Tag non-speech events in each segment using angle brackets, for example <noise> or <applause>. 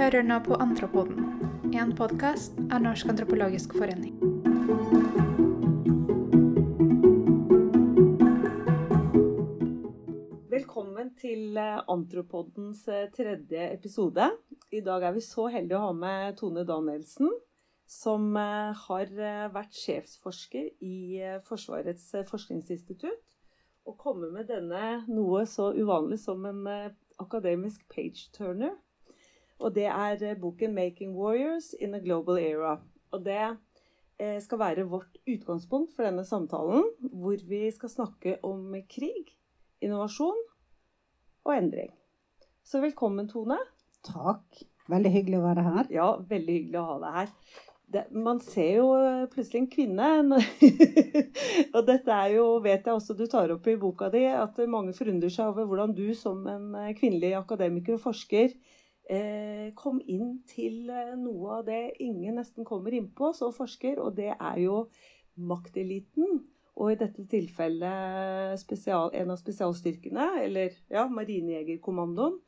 hører nå på Antropoden, en podkast av Norsk antropologisk forening. Velkommen til eh, Antropodens eh, tredje episode. I dag er vi så heldige å ha med Tone Danielsen, som eh, har vært sjefsforsker i Forsvarets forskningsinstitutt. Og kommer med denne noe så uvanlig som en akademisk page-turner. Og det er boken 'Making Warriors in a Global Era'. Og det skal være vårt utgangspunkt for denne samtalen, hvor vi skal snakke om krig, innovasjon og endring. Så velkommen, Tone. Takk. Veldig hyggelig å være her. Ja, veldig hyggelig å ha deg her. Det, man ser jo plutselig en kvinne. <laughs> og dette er jo, vet jeg også du tar opp i boka di, at mange forundrer seg over hvordan du som en eh, kvinnelig akademiker og forsker eh, kom inn til eh, noe av det ingen nesten kommer innpå som forsker, og det er jo makteliten. Og i dette tilfellet spesial, en av spesialstyrkene, eller ja, Marinejegerkommandoen.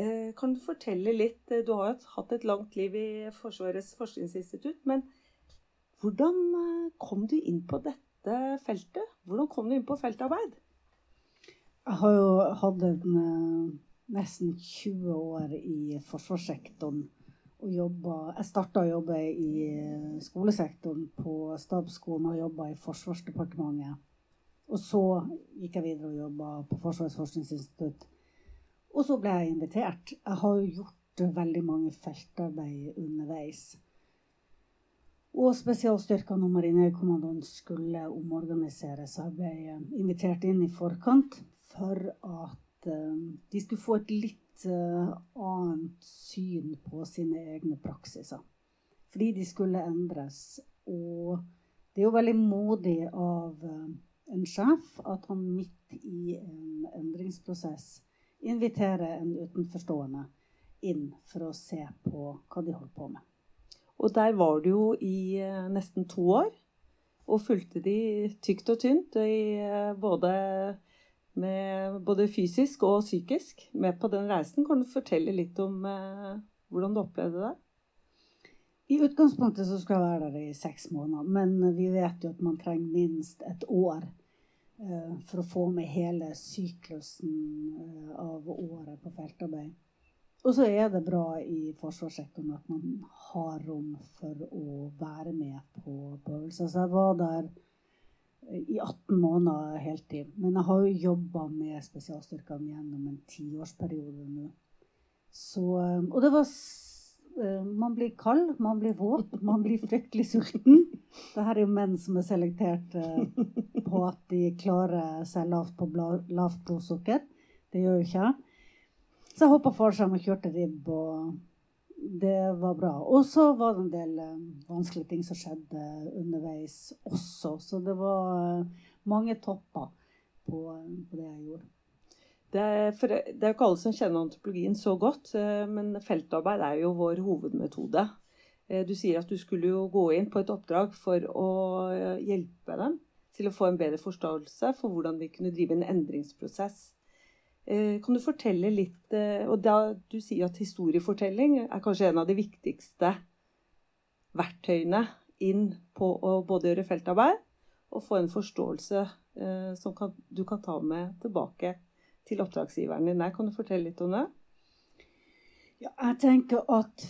Eh, kan du fortelle litt eh, Du har hatt et langt liv i Forsvarets forskningsinstitutt. Men hvordan eh, kom du inn på dette feltet? Hvordan kom du inn på feltarbeid? Jeg har jo hatt en, nesten 20 år i forsvarssektoren og jobba Jeg starta å jobbe i eh, skolesektoren på stabsskolen og jobba i Forsvarsdepartementet. Og så gikk jeg videre og jobba på Forsvarets forskningsinstitutt. Og så ble jeg invitert. Jeg har jo gjort veldig mange feltarbeid underveis. Og spesialstyrkene og Marinekommandoen skulle omorganiseres. Jeg ble invitert inn i forkant for at eh, de skulle få et litt uh, annet syn på sine egne praksiser. Fordi de skulle endres. Og det er jo veldig modig av uh, en sjef at han midt i en endringsprosess inviterer en utenforstående inn for å se på hva de holder på med. Og der var du jo i nesten to år. Og fulgte de tykt og tynt i både med både fysisk og psykisk med på den reisen. Kan du fortelle litt om eh, hvordan du opplevde det? I utgangspunktet så skal jeg være der i seks måneder, men vi vet jo at man trenger minst et år eh, for å få med hele syklusen eh, av året på feltarbeid. Og så er det bra i forsvarssektoren at man har rom for å være med på, øvelser. Så jeg var der i 18 måneder heltid. Men jeg har jo jobba med spesialstyrkene gjennom en tiårsperiode nå. Så, eh, og det var eh, Man blir kald, man blir våt, man blir fryktelig sulten. Dette er jo menn som er selektert eh, på at de klarer seg lavt på lavt blodsukker. Det gjør jo ikke jeg. Så jeg hoppa fallskjerm og kjørte ribb. og det var bra. Og så var det en del uh, vanskelige ting som skjedde underveis også. Så det var uh, mange topper på, uh, på, det jeg gjorde. Det er, det er ikke alle som kjenner antropologien så godt, men feltarbeid er jo vår hovedmetode. Du sier at du skulle jo gå inn på et oppdrag for å hjelpe dem til å få en bedre forståelse for hvordan de kunne drive en endringsprosess Eh, kan du fortelle litt eh, Og da du sier at historiefortelling er kanskje en av de viktigste verktøyene inn på å både gjøre feltarbeid og få en forståelse eh, som kan, du kan ta med tilbake til oppdragsgiveren din. Kan du fortelle litt om det? Ja, jeg tenker at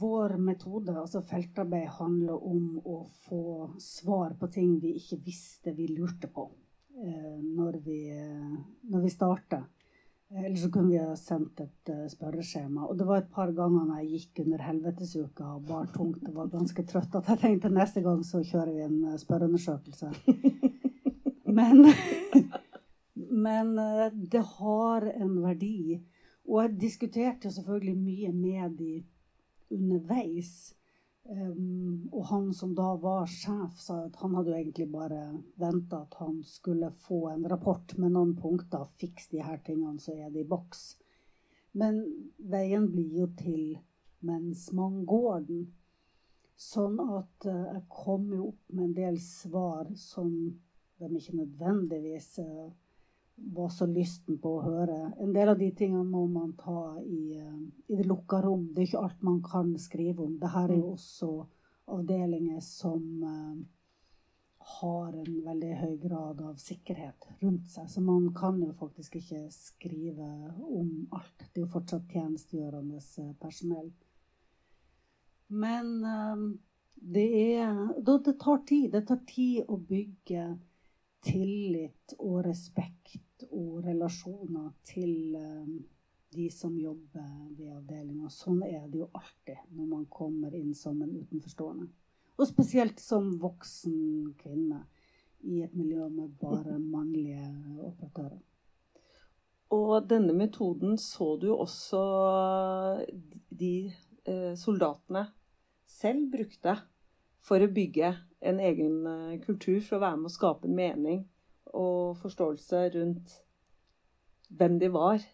vår metode, altså feltarbeid, handler om å få svar på ting vi ikke visste vi lurte på når vi, når vi starter. Eller så kunne vi ha sendt et uh, spørreskjema. Og det var et par ganger når jeg gikk under helvetesuka og bar tungt og var ganske trøtt, at jeg tenkte neste gang så kjører vi en uh, spørreundersøkelse. men, <laughs> men uh, det har en verdi. Og jeg diskuterte selvfølgelig mye med de underveis. Um, og han som da var sjef, sa at han hadde jo egentlig bare venta at han skulle få en rapport med noen punkter. Fiks de her tingene, så er det i boks. Men veien blir jo til mens man går den. Sånn at uh, jeg kom jo opp med en del svar som de ikke nødvendigvis uh, var så lysten på å høre. En del av de tingene må man ta i, eh, i det lukka rom. Det er ikke alt man kan skrive om. Dette er jo også avdelinger som uh, har en veldig høy grad av sikkerhet rundt seg. Så man kan jo faktisk ikke skrive om alt. Det er jo fortsatt tjenestegjørende eh, personell. Men det er Det tar tid. Det tar tid å bygge tillit og respekt og relasjoner til um, de som jobber ved avdelinga. Sånn er det jo alltid når man kommer inn som en utenforstående. Og spesielt som voksen kvinne i et miljø med bare mannlige operatører. Og denne metoden så du også de eh, soldatene selv brukte for å bygge en egen eh, kultur, for å være med å skape en mening og forståelse rundt hvem de var?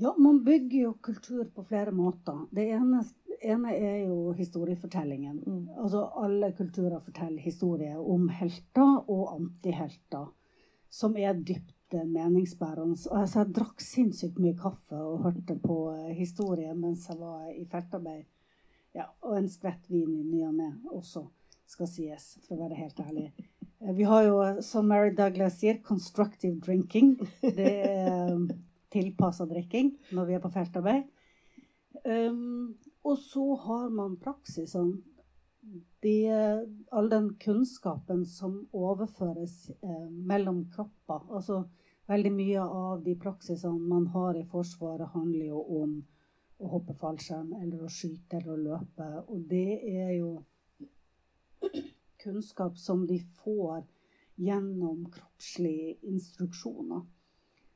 Ja, man bygger jo kultur på flere måter. Det ene, ene er jo historiefortellingen. Mm. Altså alle kulturer forteller historier om helter og antihelter, som er dypt meningsbærende. Altså, jeg drakk sinnssykt mye kaffe og hørte på historien mens jeg var i feltarbeid. Ja, og en skvett vin i ny og ne også, skal sies, for å være helt ærlig. Eh, vi har jo, som Mary Douglas sier, 'constructive drinking'. Det er um, tilpassa drikking når vi er på feltarbeid. Um, og så har man praksisene. De, all den kunnskapen som overføres eh, mellom kropper. Altså veldig mye av de praksisene man har i Forsvaret, handler jo om å hoppe fallskjerm eller å skyte eller å løpe. Og det er jo kunnskap som de får gjennom kroppslige instruksjoner.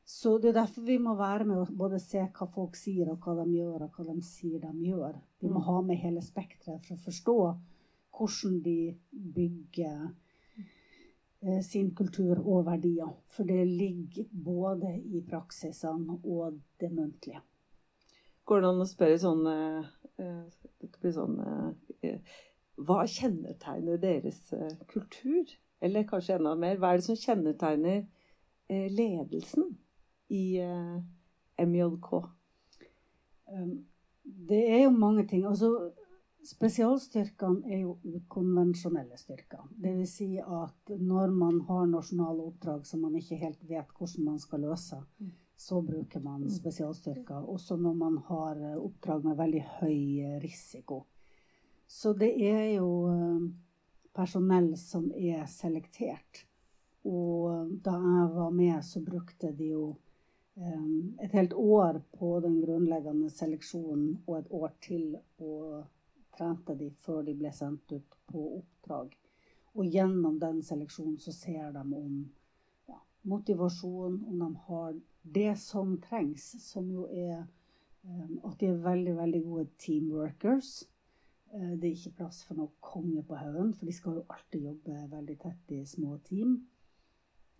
Så det er derfor vi må være med å både se hva folk sier, og hva de gjør, og hva de sier de gjør. Vi må mm. ha med hele spekteret for å forstå hvordan de bygger eh, sin kultur og verdier. For det ligger både i praksisene og det muntlige. Går det an å spørre sånn, eh, sånn eh, hva kjennetegner deres eh, kultur? Eller kanskje enda mer, hva er det som kjennetegner eh, ledelsen i eh, MJK? Um, det er jo mange ting. Altså, spesialstyrkene er jo ukonvensjonelle styrker. Dvs. Si at når man har nasjonale oppdrag som man ikke helt vet hvordan man skal løse, mm. Så bruker man mm. spesialstyrker. Også når man har oppdrag med veldig høy risiko. Så det er jo eh, personell som er selektert. Og da jeg var med, så brukte de jo et helt år på den grunnleggende seleksjonen og et år til å trente de før de ble sendt ut på oppdrag. Og gjennom den seleksjonen så ser de om ja, motivasjon, om de har det som trengs, som jo er um, at de er veldig, veldig gode teamworkers Eh, det er ikke plass for noe konge på haugen, for de skal jo alltid jobbe veldig tett i små team.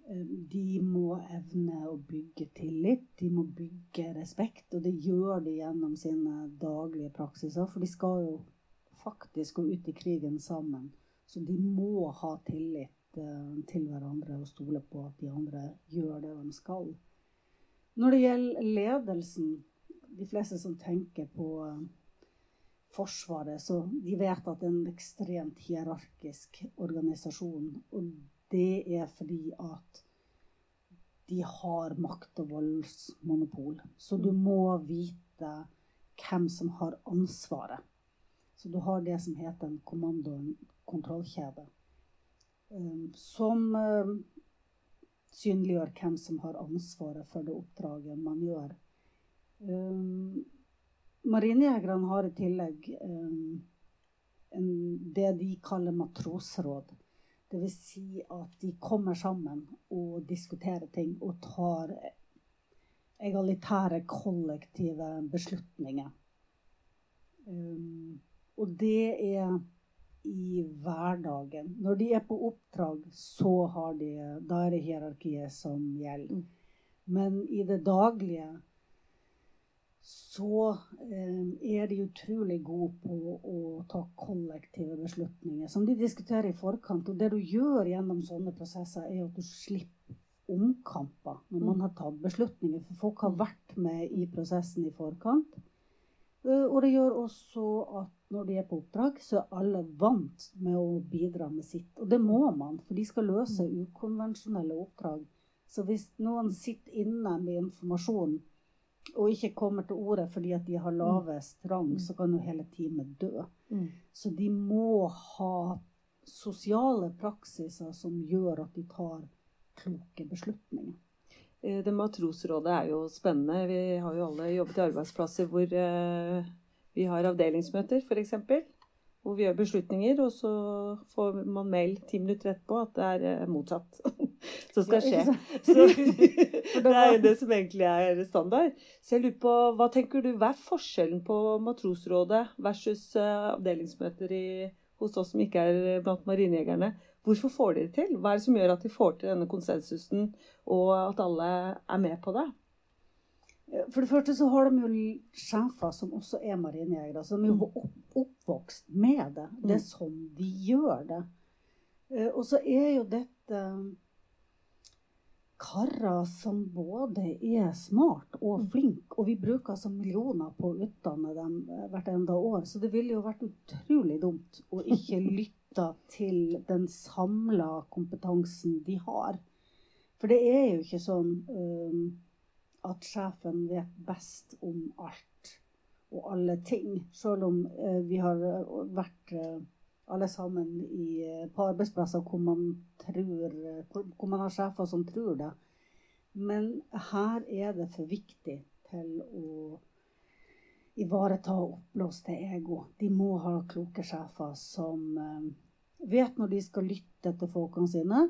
Eh, de må evne å bygge tillit, de må bygge respekt, og det gjør de gjennom sine daglige praksiser. For de skal jo faktisk gå ut i krigen sammen, så de må ha tillit eh, til hverandre og stole på at de andre gjør det de skal. Når det gjelder ledelsen, de fleste som tenker på Forsvaret, så de vet at det er en ekstremt hierarkisk organisasjon. Og det er fordi at de har makt- og voldsmonopol. Så du må vite hvem som har ansvaret. Så du har det som heter en kommando- og kontrollkjede. Um, som um, synliggjør hvem som har ansvaret for det oppdraget man gjør. Um, Marinejegerne har i tillegg um, en, det de kaller matrosråd. Dvs. Si at de kommer sammen og diskuterer ting og tar egalitære, kollektive beslutninger. Um, og det er i hverdagen. Når de er på oppdrag, så har de, da er det hierarkiet som gjelder. Men i det daglige så eh, er de utrolig gode på å ta kollektive beslutninger som de diskuterer i forkant. Og det du gjør gjennom sånne prosesser, er at du slipper omkamper når man har tatt beslutninger. For folk har vært med i prosessen i forkant. Eh, Og det gjør også at når de er på oppdrag, så er alle vant med å bidra med sitt. Og det må man, for de skal løse ukonvensjonelle oppdrag. Så hvis noen sitter inne med informasjon og ikke kommer til orde fordi at de har lavest rang, så kan jo hele teamet dø. Mm. Så de må ha sosiale praksiser som gjør at de tar kloke beslutninger. Eh, Det Matrosrådet er jo spennende. Vi har jo alle jobbet i arbeidsplasser hvor eh, vi har avdelingsmøter, f.eks. Hvor vi gjør beslutninger, og så får man mail ti minutter etterpå at det er eh, motsatt <laughs> som skal skje. Så, <laughs> <laughs> det er jo det som egentlig er standard. Så jeg lurer på, hva tenker du, hva er forskjellen på Matrosrådet versus eh, avdelingsmøter i, hos oss som ikke er blant marinejegerne? Hvorfor får de det til? Hva er det som gjør at de får til denne konsensusen, og at alle er med på det? For det første så har de jo sjefer som også er marinejegere. Så de er jo opp, oppvokst med det. Det er Mm. sånn de gjør det. Eh, Og så er jo dette karer som både er smart og flink, og vi bruker altså millioner på å utdanne dem eh, hvert enda år. Så det ville jo vært utrolig dumt å ikke <laughs> lytte til den samla kompetansen de har. For det er jo ikke sånn eh, at sjefen vet best om alt og alle ting. Selv om eh, vi har eh, vært eh, alle sammen i, eh, på arbeidsplasser hvor man, tror, hvor man har sjefer som tror det. Men her er det for viktig til å ivareta oppblåste ego. De må ha kloke sjefer som eh, vet når de skal lytte til folkene sine,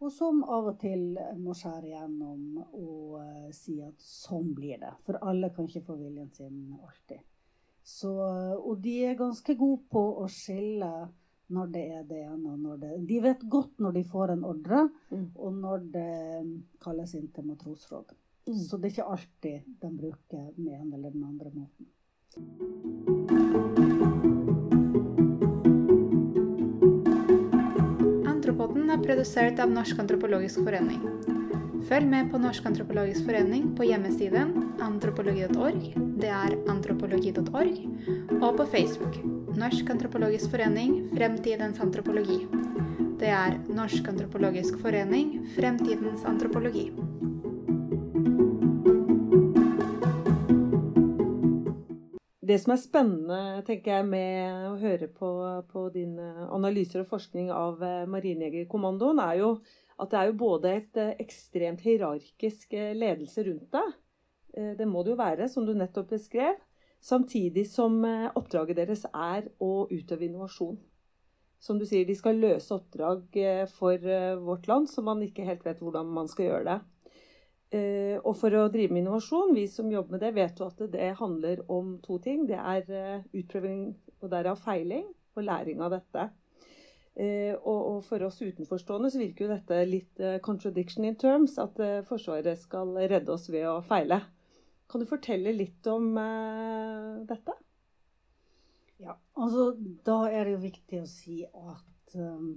og som av og til må skjære igjennom og eh, si at sånn blir det. For alle kan ikke få viljen sin alltid. Så, og de er ganske gode på å skille når det er det ene og når det De vet godt når de får en ordre, Mm. og når det kalles inn til matrosråd. Mm. Så det er ikke alltid de bruker den ene eller den andre måten. Antropoden er produsert av Norsk antropologisk forening. Følg med på Norsk antropologisk forening på hjemmesiden antropologi.org, det er antropologi.org, og på Facebook. Norsk antropologisk forening Fremtidens antropologi. Det er Norsk antropologisk forening Fremtidens antropologi. Det som er spennende tenker jeg, med å høre på, på dine analyser og forskning av eh, Marinejegerkommandoen, er jo at det er jo både et eh, ekstremt hierarkisk eh, ledelse rundt deg. Eh, Det må det jo være, som du nettopp beskrev. Samtidig som eh, oppdraget deres er å utøve innovasjon. Som du sier, de skal løse oppdrag eh, for eh, vårt land som man ikke helt vet hvordan man skal gjøre det. Eh, og for å drive med innovasjon, vi som jobber med det, vet jo at det handler om to ting. Det er eh, utprøving og derav feiling og læring av dette. Eh, og, for oss utenforstående så virker jo dette litt contradiction in terms. At Forsvaret skal redde oss ved å feile. Kan du fortelle litt om dette? Ja, altså da er det jo viktig å si at um,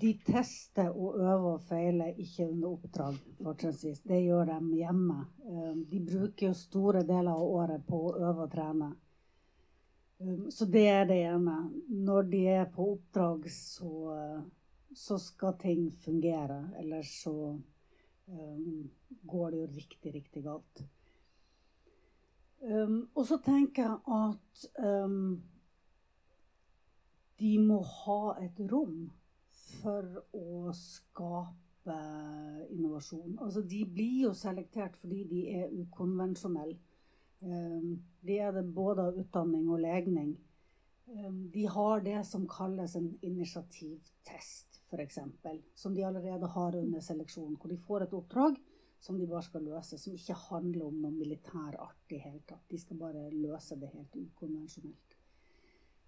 de tester og øver og feiler ikke under oppdrag, fortrinnsvis. Det gjør de hjemme. Um, de bruker jo store deler av året på å øve og trene. Um, så det er det ene. Når de er på oppdrag, så, så skal ting fungere. Ellers så um, går det jo riktig, riktig galt. Um, og så tenker jeg at um, de må ha et rom for å skape innovasjon. Altså, de blir jo selektert fordi de er ukonvensjonelle. Um, de er det både av utdanning og legning. Um, de har det som kalles en initiativtest, f.eks. Som de allerede har under seleksjon. Hvor de får et oppdrag som de bare skal løse. Som ikke handler om noe militær art i hele tatt. De skal bare løse det helt ukonvensjonelt.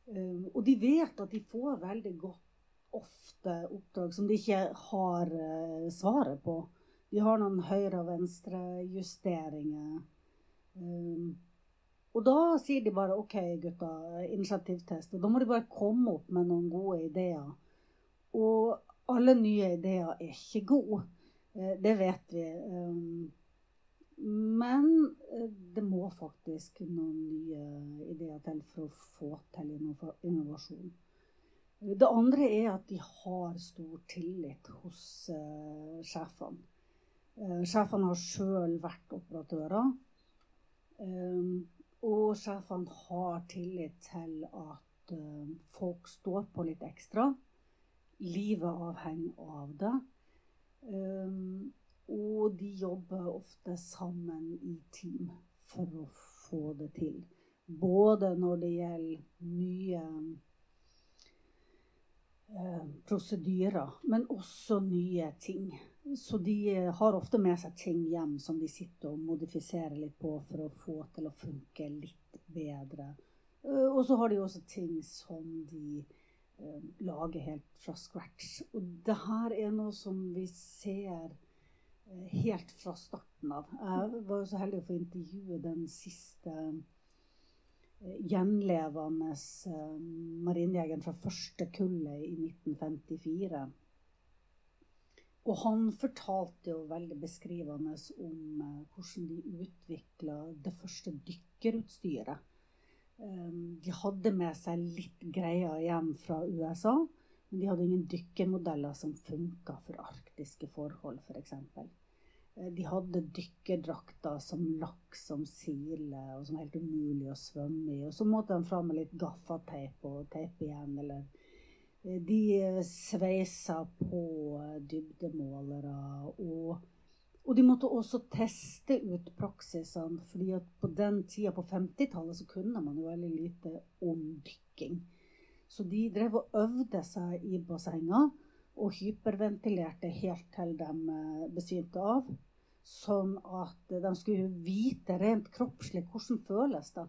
Um, og de vet at de får veldig godt ofte oppdrag som de ikke har uh, svaret på. De har noen høyre- og venstrejusteringer. Um, og da sier de bare OK, gutta, initiativtest. Og da må de bare komme opp med noen gode ideer. Og alle nye ideer er ikke gode. Det vet vi. Men det må faktisk noen nye ideer til for å få til innovasjon. Det andre er at de har stor tillit hos uh, sjefene. Uh, sjefene har sjøl vært operatører. Um, og sjefene har tillit til at uh, folk står på litt ekstra. Livet avhenger av det. Um, og de jobber ofte sammen i team for å få det til. Både når det gjelder nye prosedyrer, men også nye ting. Så de eh, har ofte med seg ting hjem som de sitter og modifiserer litt på for å få til å funke litt bedre. Eh, og så har de også ting som de lager helt fra scratch. Og det her er noe som vi ser helt fra starten av. Jeg var jo så heldig å få intervjue den siste gjenlevende uh, marinejegeren fra første kullet i 1954. Og han fortalte jo veldig beskrivende om uh, hvordan de utvikla det første dykkerutstyret. De hadde med seg litt greier hjem fra USA, men de hadde ingen dykkermodeller som funka for arktiske forhold, f.eks. For Eh, de hadde dykkerdrakter som laks, som sile, og som helt umulig å svømme i. Og så måtte de fram med litt gaffateip og teipe igjen, eller eh, De sveisa på dybdemålere. Og, og, de måtte også teste ut praksisene, fordi at på den tida, på 50-tallet, så kunne man jo veldig lite om dykking. Så de drev og øvde seg i bassenger og hyperventilerte helt til de eh, besvimte av. Sånn at de skulle vite rent kroppslig hvordan føles det.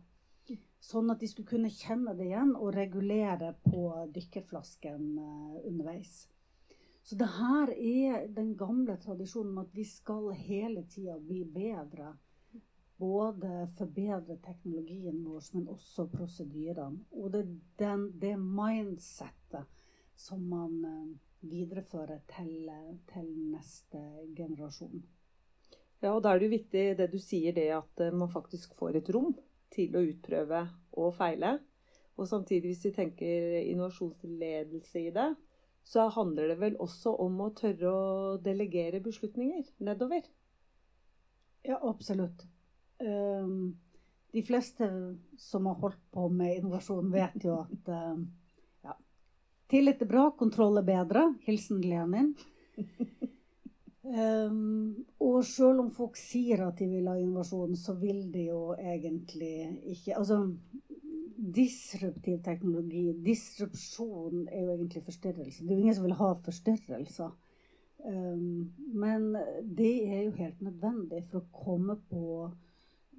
Sånn at de skulle kunne kjenne det igjen og regulere på dykkerflasken eh, underveis. Så det her er den gamle tradisjonen med at vi skal hele tida bli bedre. Både forbedre teknologien vår, men også prosedyrene. Og det er den, det mindsettet som man eh, viderefører til, til neste generasjon. Ja, og da er det jo viktig det du sier, det at eh, man faktisk får et rom til å utprøve og feile. Og samtidig, hvis vi tenker innovasjonsledelse i det, så handler det vel også om å tørre å delegere beslutninger nedover. Ja, absolutt. Um, de fleste som har holdt på med innovasjon, vet jo at um, ja, tillit er bra, kontroll er bedre. Hilsen Lenin. Um, og selv om folk sier at de vil ha innovasjon, så vil de jo egentlig ikke Altså, disruptiv teknologi, disrupsjon, er jo egentlig forstyrrelse. Det er jo ingen som vil ha forstyrrelser. Um, men det er jo helt nødvendig for å komme på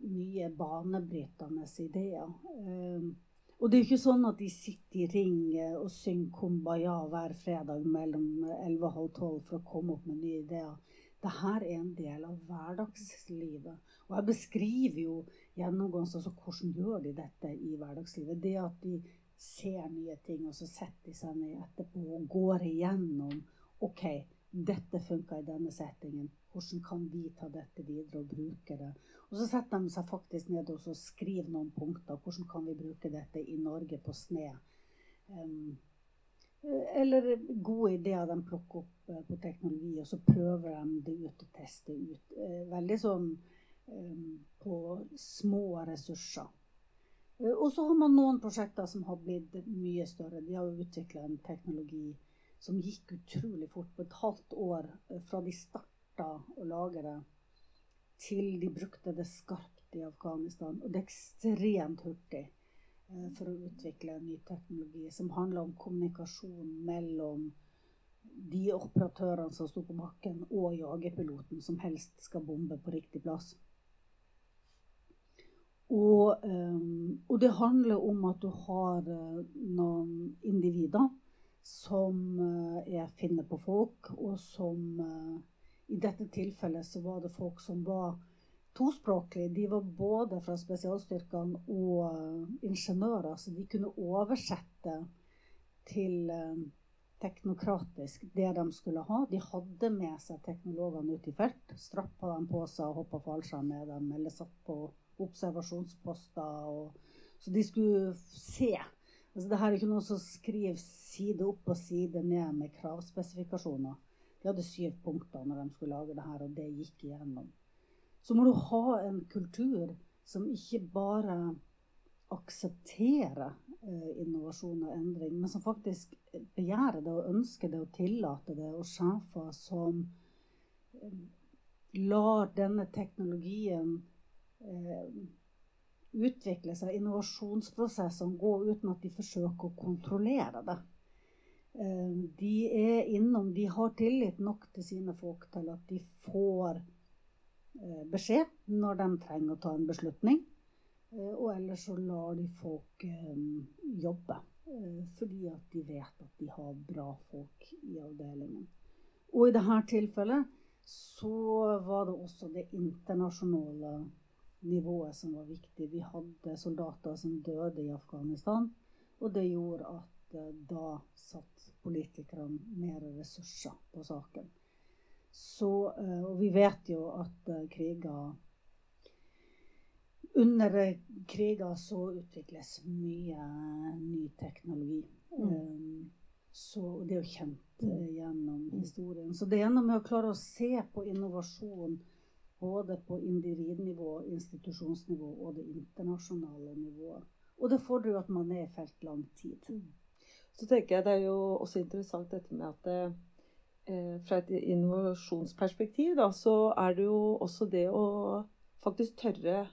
nye banebrytende ideer. Um, og det er jo ikke sånn at de sitter i ring og synger 'Kumbaya' hver fredag mellom 11 og halv 12 for å komme opp med nye ideer. Dette er en del av hverdagslivet. Og jeg beskriver jo gjennomgående altså, hvordan gjør de dette i hverdagslivet. Det at de ser nye ting, og så setter de seg ned etterpå og går igjennom OK, dette funka i denne settingen. Hvordan kan vi ta dette videre og bruke det? Og så setter de seg faktisk ned og skriver noen punkter. Hvordan kan vi bruke dette i Norge på sne? Um, eller gode ideer de plukker opp uh, på teknologi, og så prøver de det ut og tester ut. Uh, veldig sånn på små ressurser. Uh, og så har man noen prosjekter som har blitt mye større. De har utvikla en teknologi som gikk utrolig fort. På et halvt år fra de starta å lage det til de brukte det skarpt i Afghanistan. Og det er ekstremt hurtig eh, for å utvikle ny teknologi som handler om kommunikasjon mellom de operatørene som sto på bakken, og jagerpiloten, som helst skal bombe på riktig plass. Og, um, og, det handler om at du har noen individer som uh, er finner på folk, og som uh, i dette tilfellet så var det folk som var tospråklige. De var både fra spesialstyrkene og uh, ingeniører, så de kunne oversette til teknokratisk, det de skulle ha. De hadde med seg teknologene ut i felt. Strappa dem på seg og hoppa fallskjerm med dem, eller satt på observasjonsposter. Og, så de skulle se. Altså, det her er ikke noe som skriver side opp og side ned med kravspesifikasjoner. De hadde syv punkter når de skulle lage det her, og det gikk igjennom. Så må du ha en kultur som ikke bare aksepterer eh, innovasjon og endring, men som faktisk begjærer det og ønsker det og tillater det, og sjefer som eh, lar denne teknologien eh, utvikle seg, innovasjonsprosessene gå uten at de forsøker å kontrollere det. Eh, de er innom, de har tillit nok til sine folk til at de får eh, beskjed når de trenger å ta en beslutning. Eh, og ellers så lar de folk jobbe. Fordi at de vet at de har bra folk i avdelingen. Og i dette tilfellet så var det også det internasjonale nivået som var viktig. Vi hadde soldater som døde i Afghanistan, og det gjorde at da satt politikerne mer ressurser på saken. Så, og vi vet jo at kriger under kriger så utvikles mye ny teknologi. Mm. Så det er jo kjent gjennom historien. Så det ene med å klare å se på innovasjon både på individnivå, institusjonsnivå og det internasjonale nivået. Og det fordrer jo at man er i felt lang tid. Mm. Så tenker jeg Det er jo også interessant dette med at det, eh, fra et innovasjonsperspektiv da, så er det jo også det å faktisk tørre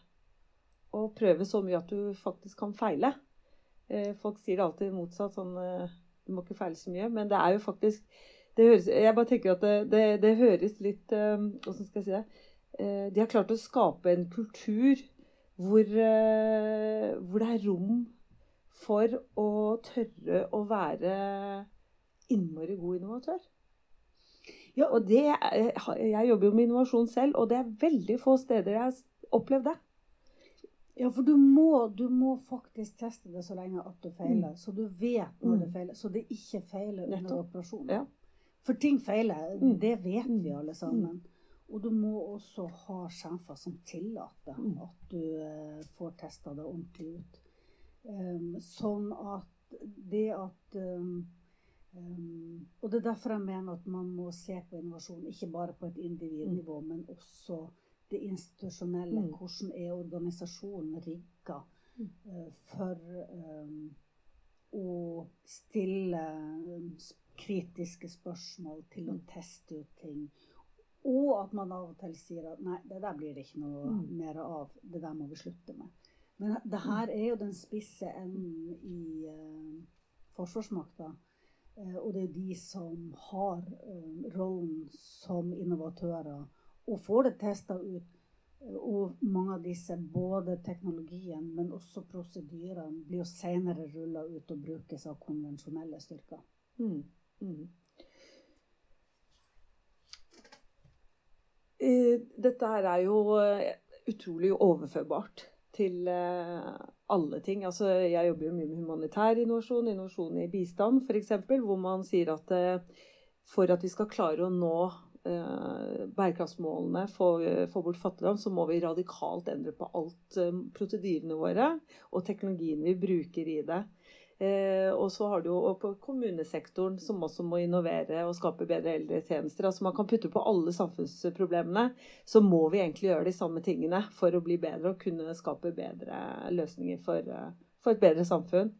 å prøve så mye at du faktisk kan feile. Eh, folk sier det alltid motsatt. sånn, eh, Du må ikke feile så mye. Men det er jo faktisk høres, Jeg bare tenker at det, det, det høres litt Hvordan skal jeg si det? De har klart å skape en kultur hvor, hvor det er rom for å tørre å være innmari god innovatør. Ja, og det, Jeg jobber jo med innovasjon selv, og det er veldig få steder jeg har opplevd det. Ja, for du må, du må, faktisk teste det så lenge at du feiler, mm. så du vet når det mm. feiler. Så det ikke feiler under operasjonen. Ja. For ting feiler, mm. det vet vi mm. alle sammen. Og du må også ha sjefer som tillater at du uh, får testa det ordentlig ut. Um, sånn at det at um, um, Og det er derfor jeg mener at man må se på innovasjon ikke bare på et individnivå, men også det institusjonelle. Mm. Hvordan er organisasjonen rigga mm. uh, for å stille kritiske spørsmål, til å mm. teste ut ting. Og at man av og til sier at nei, det der blir det ikke noe mm. mer av. Det der må vi slutte med. Men det her er jo den spisse enden i uh, Forsvarsmakta. Uh, og det er de som har uh, rollen som innovatører og får det testa ut. Og mange av disse, både teknologien, men også prosedyrene, blir jo senere rulla ut og brukes av konvensjonelle styrker. Mm. Mm. Dette her er jo eh, utrolig overførbart til eh, alle ting. Altså, jeg jobber jo mye med humanitær innovasjon, innovasjon i bistand f.eks., hvor man sier at eh, for at vi skal klare å nå bærekraftsmålene, få, bort fattigdom, så må vi radikalt endre på alt prosedyrene våre og teknologien vi bruker i det. Eh, og så har du jo på kommunesektoren, som også må innovere og skape bedre eldretjenester. Altså man kan putte på alle samfunnsproblemene. Så må vi egentlig gjøre de samme tingene for å bli bedre og kunne skape bedre løsninger for, eh, for et bedre samfunn.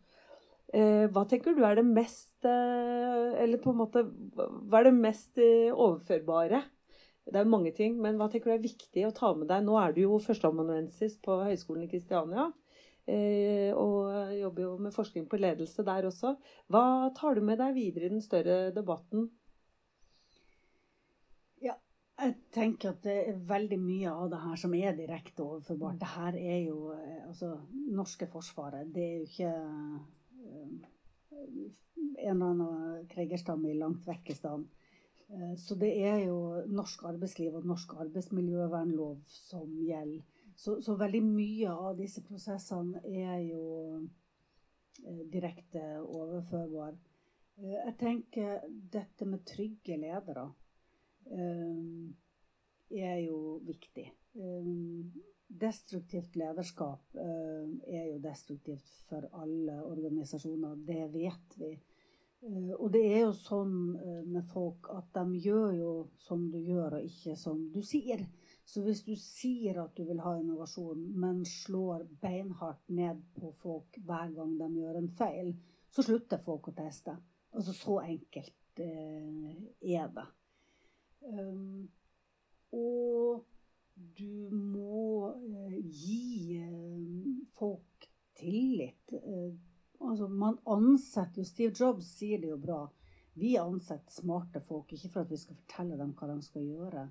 Eh, hva tenker du er det mest Eller på en måte Hva er det mest overførbare? Det er mange ting, men hva tenker du er viktig å ta med deg? Nå er du jo førsteamanuensis på Høgskolen i Kristiania. Og jobber jo med forskning på ledelse der også. Hva tar du med deg videre i den større debatten? Ja, jeg tenker at det er veldig mye av det her som er direkte overførbart. Det her er jo Altså, norske forsvaret, det er jo ikke en eller annen krigerstamme i langt vekkestan. Eh, så det er jo norsk arbeidsliv og norsk arbeidsmiljøvernlov som gjelder. Så, så veldig mye av disse prosessene er jo eh, direkte overførbare. Eh, jeg tenker dette med trygge ledere um, er jo viktig. Destruktivt lederskap er jo destruktivt for alle organisasjoner. Det vet vi. Og det er jo sånn med folk at de gjør jo som du gjør, og ikke som du sier. Så hvis du sier at du vil ha innovasjon, men slår beinhardt ned på folk hver gang de gjør en feil, så slutter folk å teste. Altså så enkelt eh, er det. Um, og du må eh, gi eh, folk tillit. Eh, altså, man ansetter jo Steve Jobs sier det jo bra. Vi ansetter smarte folk, ikke for at vi skal fortelle dem hva de skal gjøre,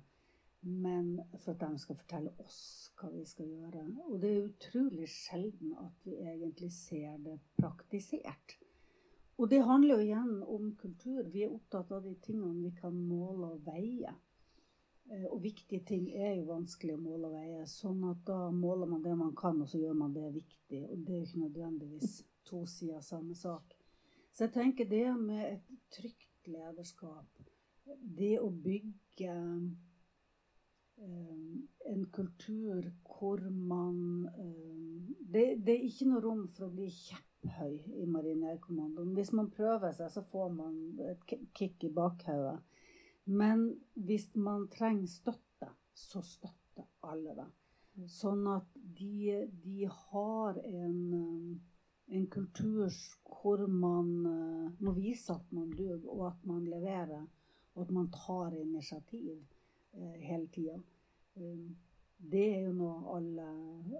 men for at de skal fortelle oss hva vi skal gjøre. Og det er utrolig sjelden at vi egentlig ser det praktisert. Og det handler jo igjen om kultur. Vi er opptatt av de tingene vi kan måle og veie. Eh, og viktige ting er jo vanskelig å måle og veie. Sånn at da måler man det man kan, og så gjør man det viktig. Og det er jo ikke nødvendigvis to sider samme sak. Så jeg tenker det med et trygt lederskap, det å bygge en kultur hvor man eh, det, det, er ikke noe rom for å bli kjepphøy i Marinærkommandoen. Hvis man prøver seg, så får man et kick i bakhodet. Men hvis man trenger støtte, så støtter alle det. Mm. Sånn at de, de har en, eh, en, kultur hvor man må vise at man duger, og at man leverer, og at man tar initiativ. Eh, hele tida. Um, det er jo noe alle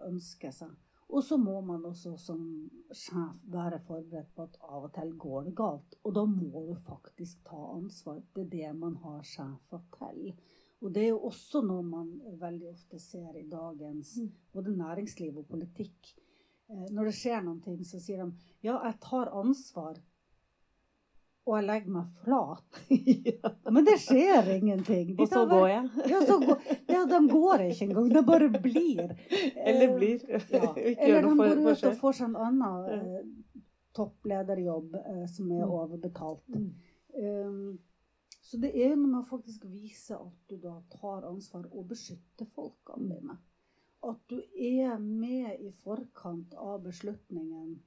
ønsker seg. Og så må man også som sjef være forberedt på at av og til går det galt. Og da må du faktisk ta ansvar. Det er det man har sjefer til. Og det er jo også noe man veldig ofte ser i dagens mm. både næringsliv og politikk. Eh, når det skjer noen ting, så sier de ja, jeg tar ansvar og jeg legger meg flat. ja. <laughs> Men det skjer ingenting. De og så går jeg. <laughs> ja, så går, ja, de går ikke engang. De bare blir. Eller blir. Ja. <laughs> Eller de går ut og får seg en annen eh, topplederjobb eh, som er mm. overbetalt. Mm. Um, så det er noe med å faktisk vise at du da tar ansvar og beskytter folkene dine. At du er med i forkant av beslutningen.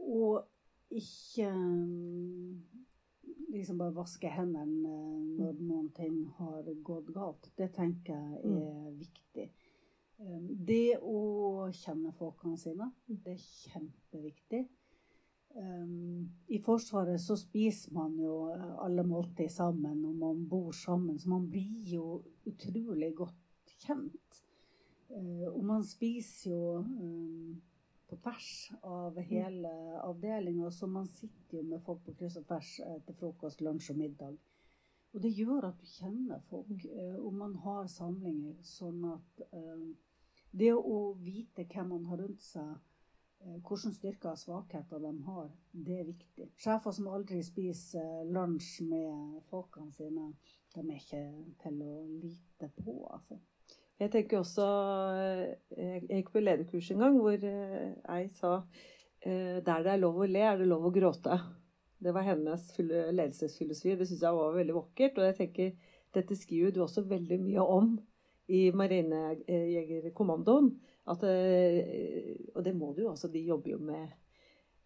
Og ikke mm, liksom bare vaske hendene når mm. noen ting har gått galt. Det tenker jeg mm. er viktig. Um, det å kjenne folkene sine, det er kjempeviktig. I Forsvaret så spiser man jo alle måltid sammen, og man bor sammen. Så man blir jo utrolig godt kjent. Og man spiser jo på tvers av hele avdelinga. Så man sitter jo med folk på kryss og tvers eh, til frokost, lunsj og middag. Og det gjør at du kjenner folk. Eh, og man har samlinger sånn at eh, det å vite hvem man har rundt seg, hvilke styrker og svakheter de har, det er viktig. Sjefer som aldri spiser lunsj med folkene sine, de er ikke til å lite på, altså. Jeg tenker også Jeg gikk på lederkurs en gang hvor jeg ei sa eh, der det er lov å le, er det lov å gråte. Det var hennes ledelsesfilosofi. Det syns jeg var veldig vakkert. Og jeg tenker dette skriver du også veldig mye om i Marinejegerkommandoen. Eh, og det må du jo. også. de jobber jo med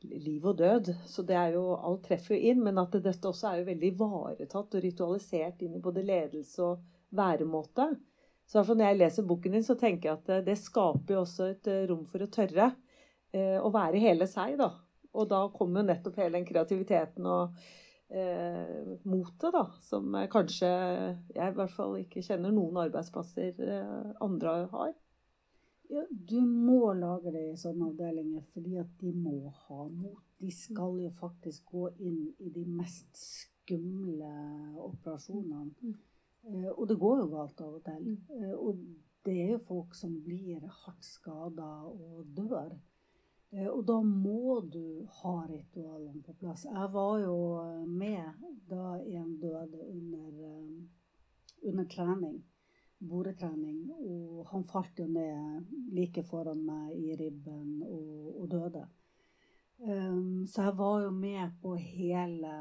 liv og død. Så det er jo, alt treffer jo inn. Men at dette også er jo veldig ivaretatt og ritualisert inn i både ledelse og væremåte. Så når jeg leser boken din, så tenker jeg at eh, det skaper jo også et eh, rom for å tørre eh, å være hele seg, da. Og da kommer jo nettopp hele den kreativiteten og eh, motet, da, som kanskje jeg i hvert fall ikke kjenner noen arbeidsplasser eh, andre har. Ja, du må lage det i sånne avdelinger fordi at de må ha mot. De skal jo faktisk gå inn i de mest skumle operasjonene. Eh, og det går jo galt av og til. Mm. Eh, og det er jo folk som blir hardt skada og dør. Eh, og da må du ha ritualene på plass. Jeg var jo med da en døde under, under trening. Boretrening. Og han falt jo ned like foran meg i ribben og, og døde. Um, så jeg var jo med på hele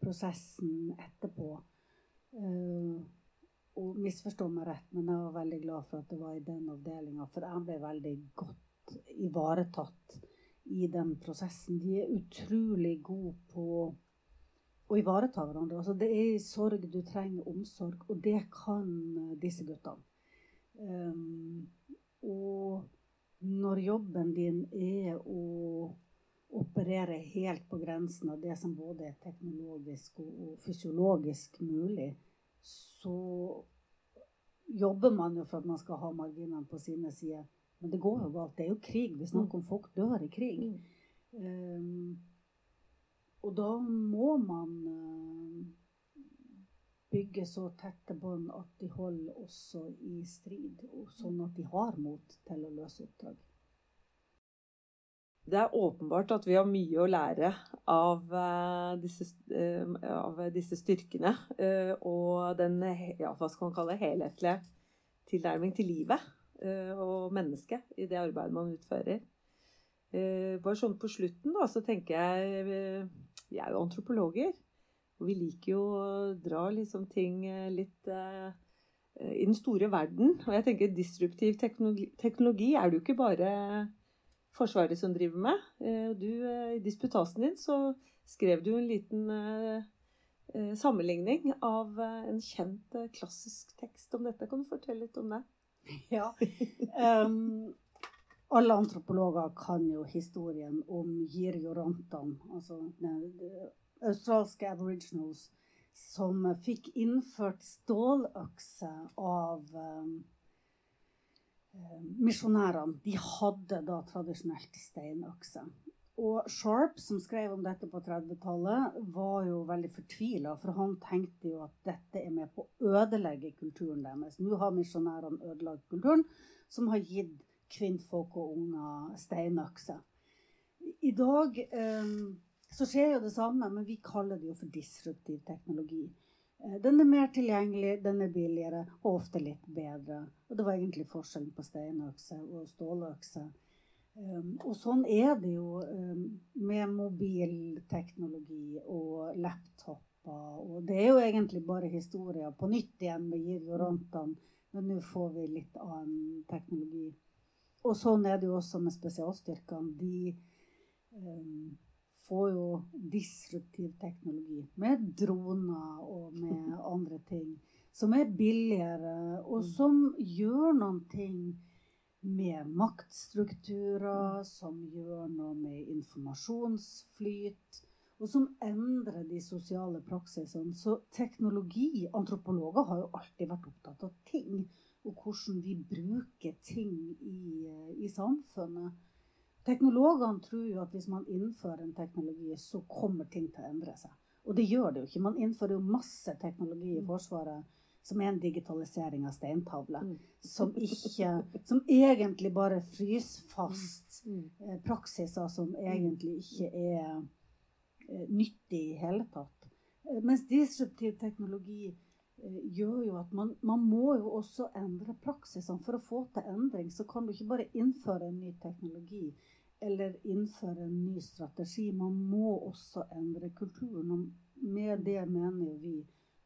prosessen etterpå. Uh, og misforstå meg rett, men jeg var veldig glad for at det var i den avdelinga. For jeg ble veldig godt ivaretatt i den prosessen. De er utrolig gode på å ivareta hverandre. Altså, det er i sorg du trenger omsorg, og det kan uh, disse guttene. Um, og når jobben din er å operere helt på grensen av det som både er teknologisk og, og fysiologisk mulig, så jobber man jo for at man skal ha marginene på sine sider. Men det går jo galt. Det er jo krig. Vi snakker om folk dør i krig. Um, og da må man uh, bygge så tette bånd at de holder også i strid, sånn at de har mot til å løse oppdrag. Det er åpenbart at vi har mye å lære av, uh, disse, uh, av disse, styrkene. Uh, og den ja, hva skal man kalle helhetlige tilnærming til livet og mennesket i det arbeidet man utfører. bare sånn på slutten, da, så tenker jeg Vi er jo antropologer. Og vi liker jo å dra liksom ting litt i den store verden. Og jeg tenker disruptiv teknologi, teknologi er det jo ikke bare Forsvaret som driver med. Eh, du, eh, I disputasen din så skrev du en liten eh, sammenligning av en kjent klassisk tekst om dette. Kan du fortelle litt om det? <laughs> Ja. Um, alle antropologer kan jo historien om jirjorantan, altså australske aboriginals, som fikk innført ståløkse av um, misjonærene de hadde da tradisjonelt steinøkse. Og Sharp, som skrev om dette på 30-tallet, var jo veldig fortvila, for han tenkte jo at dette er med på å ødelegge kulturen deres. Nå har misjonærene ødelagt kulturen, som har gitt kvinnfolk og unger steinøkser. I dag eh, så skjer jo det samme, men vi kaller det jo for disruptiv teknologi. Eh, den er mer tilgjengelig, den er billigere og ofte litt bedre. Og det var egentlig forskjellen på steinøkse og ståløkse. Um, og sånn er det jo um, med mobilteknologi og laptoper. Og det er jo egentlig bare historier på nytt igjen med Jirorantene, men nå får vi litt annen teknologi. Og sånn er det jo også med spesialstyrkene. De um, får jo disruptiv teknologi med droner og med <laughs> andre ting som er billigere, og mm. som gjør noen ting med maktstrukturer, mm. som gjør noe med informasjonsflyt, og som endrer de sosiale praksisene. Så teknologi Antropologer har jo alltid vært opptatt av ting, og hvordan vi bruker ting i, i samfunnet. Teknologene tror jo at hvis man innfører en teknologi, så kommer ting til å endre seg. Og det gjør det jo ikke. Man innfører jo masse teknologi i mm. Forsvaret som er en digitalisering av steintavler. Mm. Som, som egentlig bare fryser fast mm. eh, praksiser som egentlig ikke er eh, nyttig i hele tatt. Eh, mens disruptiv teknologi gjør jo at man, man, må jo også endre praksisene. For å få til endring så kan du ikke bare innføre en ny teknologi eller innføre en ny strategi. Man må også endre kulturen. Og med det mener vi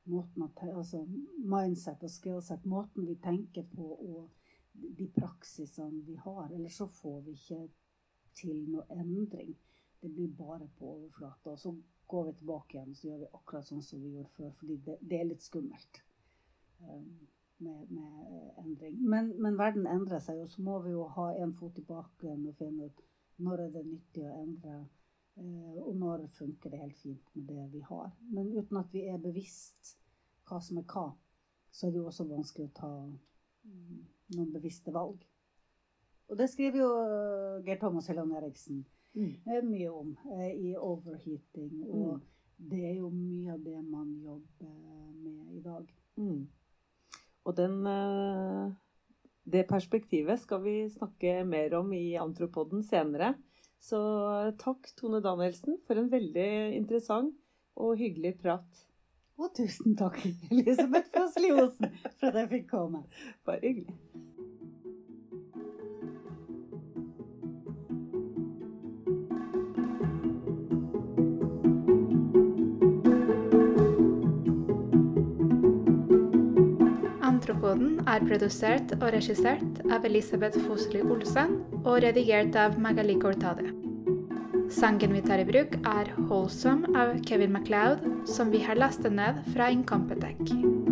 måten at, altså mindset og skillset, måten vi tenker på og de praksisene vi har. Eller så får vi ikke til noe endring. Det blir bare på overflata. Og så går vi tilbake igjen så gjør vi akkurat sånn som vi gjorde før. Fordi det, det er litt skummelt um, med, med, endring. Men, men, verden endrer seg, og så må vi jo ha en fot i baken og finne ut når er det nyttig å endre? uh, og når funker det helt fint med det vi har? Men uten at vi er bevisst hva som er hva, så er det jo også vanskelig å ta mm, noen bevisste valg. Og det skriver jo eh, Geir Thomas Helland Eriksen mm. Eh, mye om i overheating. Og mm. det er jo mye av det man jobber med i dag. Mm. Og den det perspektivet skal vi snakke mer om i Antropoden senere. Så takk, Tone Danielsen, for en veldig interessant og hyggelig prat. Og tusen takk, <laughs> Elisabeth Fossli Osen, for at jeg fikk komme. Bare hyggelig. Krimpodden er produsert og regissert av Elisabeth Fosli Olsen og redigert av Magali Cortade. Sangen vi tar i bruk, er 'Wholesome' av Kevin MacLeod, som vi har lastet ned fra Incompetech.